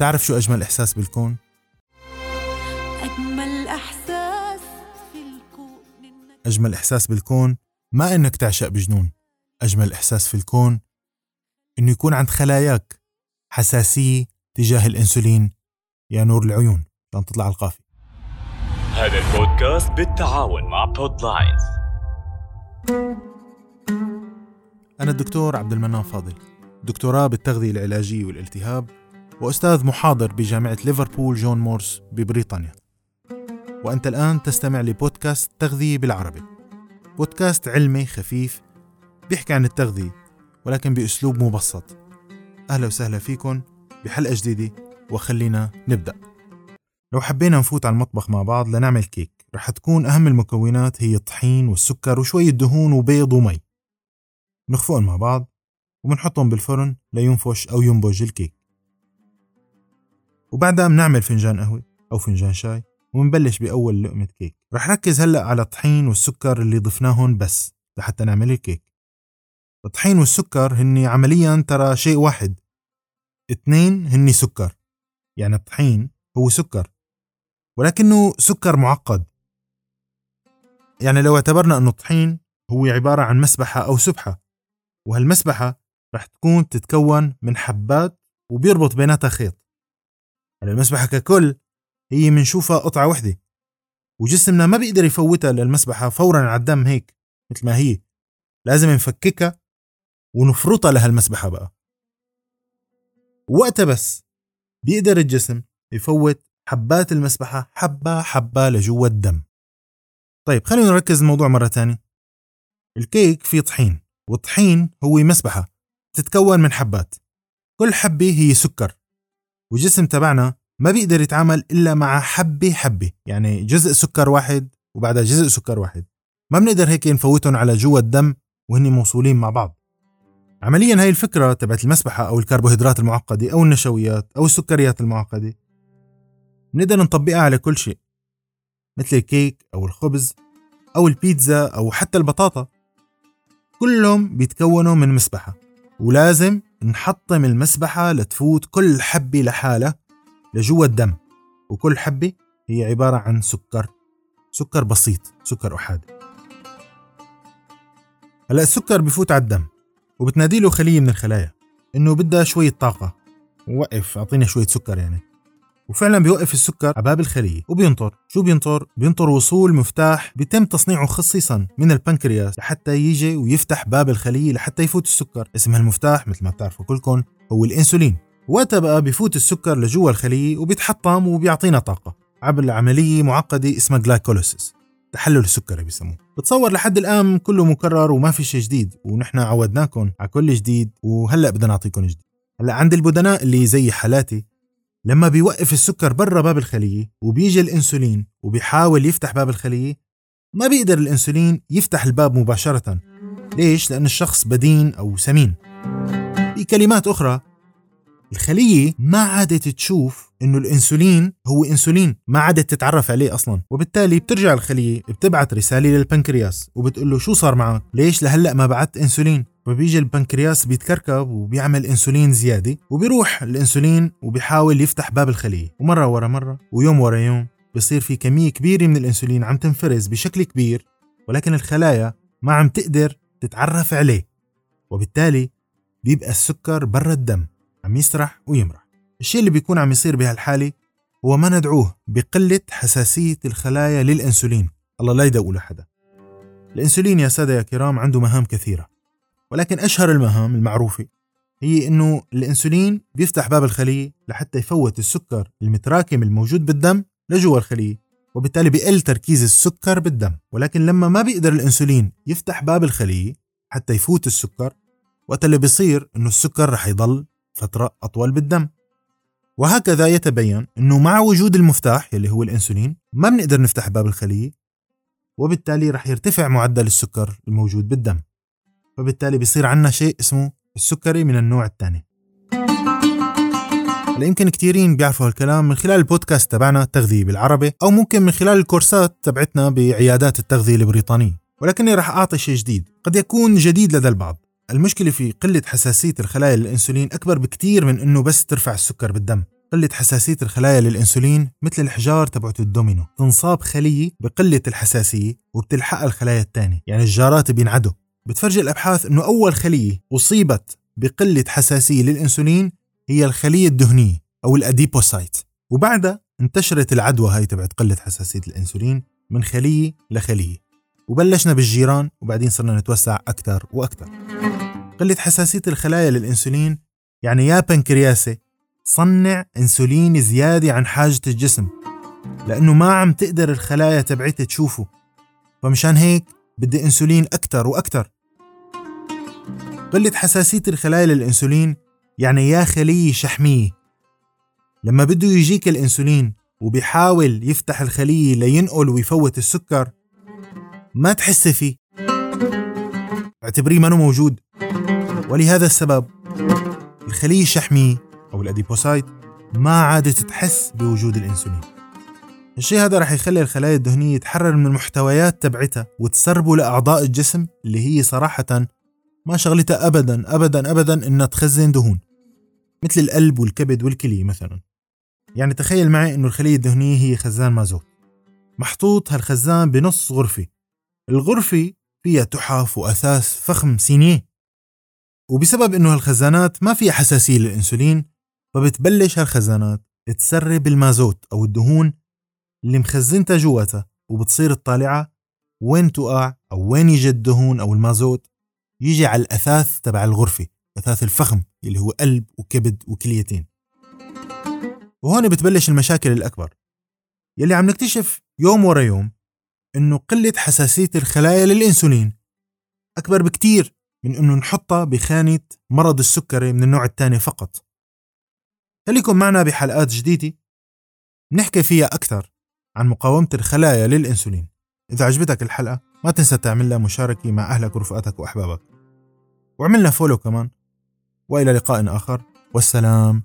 بتعرف شو أجمل إحساس بالكون؟ أجمل إحساس في الكون أجمل إحساس بالكون ما إنك تعشق بجنون. أجمل إحساس في الكون إنه يكون عند خلاياك حساسية تجاه الأنسولين يا نور العيون. عشان تطلع القافية. هذا البودكاست بالتعاون مع بودلاينز أنا الدكتور عبد المنان فاضل. دكتوراه بالتغذية العلاجية والالتهاب وأستاذ محاضر بجامعة ليفربول جون مورس ببريطانيا. وأنت الآن تستمع لبودكاست تغذية بالعربي. بودكاست علمي خفيف بيحكي عن التغذية ولكن بأسلوب مبسط. أهلا وسهلا فيكم بحلقة جديدة وخلينا نبدأ. لو حبينا نفوت على المطبخ مع بعض لنعمل كيك رح تكون أهم المكونات هي الطحين والسكر وشوية دهون وبيض ومي. نخفقهم مع بعض وبنحطهم بالفرن لينفش أو ينبج الكيك. وبعدها بنعمل فنجان قهوة أو فنجان شاي وبنبلش بأول لقمة كيك. رح ركز هلأ على الطحين والسكر اللي ضفناهم بس لحتى نعمل الكيك الطحين والسكر هني عمليا ترى شيء واحد. اثنين هني سكر. يعني الطحين هو سكر. ولكنه سكر معقد. يعني لو اعتبرنا أنه الطحين هو عبارة عن مسبحة أو سبحة وهالمسبحة رح تكون تتكون من حبات وبيربط بيناتها خيط. على المسبحة ككل هي منشوفها قطعة وحدة. وجسمنا ما بيقدر يفوتها للمسبحة فورا على الدم هيك مثل ما هي. لازم نفككها ونفرطها لهالمسبحة بقى. وقتها بس بيقدر الجسم يفوت حبات المسبحة حبة حبة لجوا الدم. طيب خلينا نركز الموضوع مرة تانية. الكيك فيه طحين والطحين هو مسبحة تتكون من حبات. كل حبة هي سكر. والجسم تبعنا ما بيقدر يتعامل إلا مع حبة حبة. يعني جزء سكر واحد وبعدها جزء سكر واحد. ما بنقدر هيك نفوتهم على جوا الدم وهن موصولين مع بعض. عمليا هاي الفكرة تبعت المسبحة أو الكربوهيدرات المعقدة أو النشويات أو السكريات المعقدة. بنقدر نطبقها على كل شيء. مثل الكيك أو الخبز أو البيتزا أو حتى البطاطا. كلهم بيتكونوا من مسبحة. ولازم نحطم المسبحة لتفوت كل حبة لحالها لجوا الدم. وكل حبة هي عبارة عن سكر. سكر بسيط سكر أحادي. هلا السكر بفوت على الدم. وبتنادي له خلية من الخلايا. إنه بدها شوية طاقة. وقف أعطينا شوية سكر يعني. وفعلا بيوقف السكر على باب الخلية وبينطر. شو بينطر؟ بينطر وصول مفتاح بيتم تصنيعه خصيصا من البنكرياس لحتى يجي ويفتح باب الخلية لحتى يفوت السكر. اسم هالمفتاح مثل ما بتعرفوا كلكم هو الإنسولين. وقتها بقى بفوت السكر لجوا الخلية وبيتحطم وبيعطينا طاقة عبر عملية معقدة اسمها glycolysis تحلل السكري بيسموه. بتصور لحد الآن كله مكرر وما في شيء جديد ونحن عودناكم على كل جديد وهلأ بدنا نعطيكم جديد. هلأ عند البدناء اللي زي حالاتي لما بيوقف السكر برا باب الخلية وبيجي الإنسولين وبيحاول يفتح باب الخلية ما بيقدر الإنسولين يفتح الباب مباشرة ليش؟ لأن الشخص بدين أو سمين بكلمات أخرى الخلية ما عادت تشوف إنه الإنسولين هو إنسولين ما عادت تتعرف عليه أصلا. وبالتالي بترجع الخلية بتبعت رسالة للبنكرياس وبتقول له شو صار معك؟ ليش لهلأ ما بعت إنسولين؟ فبيجي البنكرياس بيتكركب وبيعمل إنسولين زيادة وبيروح الإنسولين وبيحاول يفتح باب الخلية. ومرة ورا مرة ويوم ورا يوم بصير في كمية كبيرة من الإنسولين عم تنفرز بشكل كبير ولكن الخلايا ما عم تقدر تتعرف عليه. وبالتالي بيبقى السكر برا الدم عم يسرح ويمرح. الشيء اللي بيكون عم يصير بهالحالة هو ما ندعوه بقلة حساسية الخلايا للأنسولين. الله لا يدوق لحدا الأنسولين يا سادة يا كرام عنده مهام كثيرة ولكن أشهر المهام المعروفة هي إنه الأنسولين بيفتح باب الخلية لحتى يفوت السكر المتراكم الموجود بالدم لجوا الخلية وبالتالي بيقل تركيز السكر بالدم. ولكن لما ما بيقدر الأنسولين يفتح باب الخلية حتى يفوت السكر وقت اللي بيصير إنه السكر رح يضل فترة أطول بالدم. وهكذا يتبين أنه مع وجود المفتاح يلي هو الأنسولين ما بنقدر نفتح باب الخلية وبالتالي رح يرتفع معدل السكر الموجود بالدم. فبالتالي بيصير عنا شيء اسمه السكري من النوع الثاني. هلا يمكن كثيرين بيعرفوا هالكلام من خلال البودكاست تبعنا التغذية بالعربي أو ممكن من خلال الكورسات تبعتنا بعيادات التغذية البريطانية. ولكني رح أعطي شيء جديد قد يكون جديد لدى البعض. المشكلة في قلة حساسية الخلايا للأنسولين أكبر بكتير من إنه بس ترفع السكر بالدم. قلة حساسية الخلايا للأنسولين مثل الحجار تبعت الدومينو تنصاب خلية بقلة الحساسية وبتلحقها الخلايا الثانية. يعني الجارات بينعدوا. بتفرجي الأبحاث أنه أول خلية أصيبت بقلة حساسية للأنسولين هي الخلية الدهنية أو الأديبوسايت. وبعدها انتشرت العدوى هاي تبعت قلة حساسية الأنسولين من خلية لخلية وبلشنا بالجيران وبعدين صرنا نتوسع أكثر وأكثر قلة حساسية الخلايا للأنسولين يعني يا بنكرياسة صنع أنسولين زيادة عن حاجة الجسم لأنه ما عم تقدر الخلايا تبعتها تشوفه. فمشان هيك بدي أنسولين أكثر وأكثر قلة حساسية الخلايا للأنسولين يعني يا خلية شحمية. لما بده يجيك الأنسولين وبيحاول يفتح الخلية لينقل ويفوت السكر ما تحس فيه. اعتبريه منه موجود. ولهذا السبب الخلية الشحمية أو ال adipocyte ما عادت تحس بوجود الأنسولين. الشيء هذا رح يخلي الخلايا الدهنية تحرر من المحتويات تبعتها وتسربه لأعضاء الجسم اللي هي صراحة ما شغلتها أبدا أبدا أبدا إنها تخزن دهون. مثل القلب والكبد والكلية مثلا. يعني تخيل معي إنه الخلية الدهنية هي خزان مازوت. محطوط هالخزان بنص غرفة. الغرفة فيها تحف وأثاث فخم سينية. وبسبب إنه هالخزانات ما فيها حساسية للأنسولين فبتبلش هالخزانات تسرب المازوت أو الدهون اللي مخزنتها جواتها وبتصير الطالعة وين تقع أو وين يجي الدهون أو المازوت يجي على الأثاث تبع الغرفة أثاث الفخم اللي هو قلب وكبد وكليتين. وهون بتبلش المشاكل الأكبر. يلي عم نكتشف يوم ورا يوم إنه قلة حساسية الخلايا للإنسولين. أكبر بكتير من إنه نحطها بخانة مرض السكري من النوع الثاني فقط. خليكم معنا بحلقات جديدة نحكي فيها أكثر عن مقاومة الخلايا للإنسولين. إذا عجبتك الحلقة ما تنسى تعمل لها مشاركة مع أهلك ورفقاتك وأحبابك. وعملنا فولو كمان. وإلى لقاء آخر. والسلام.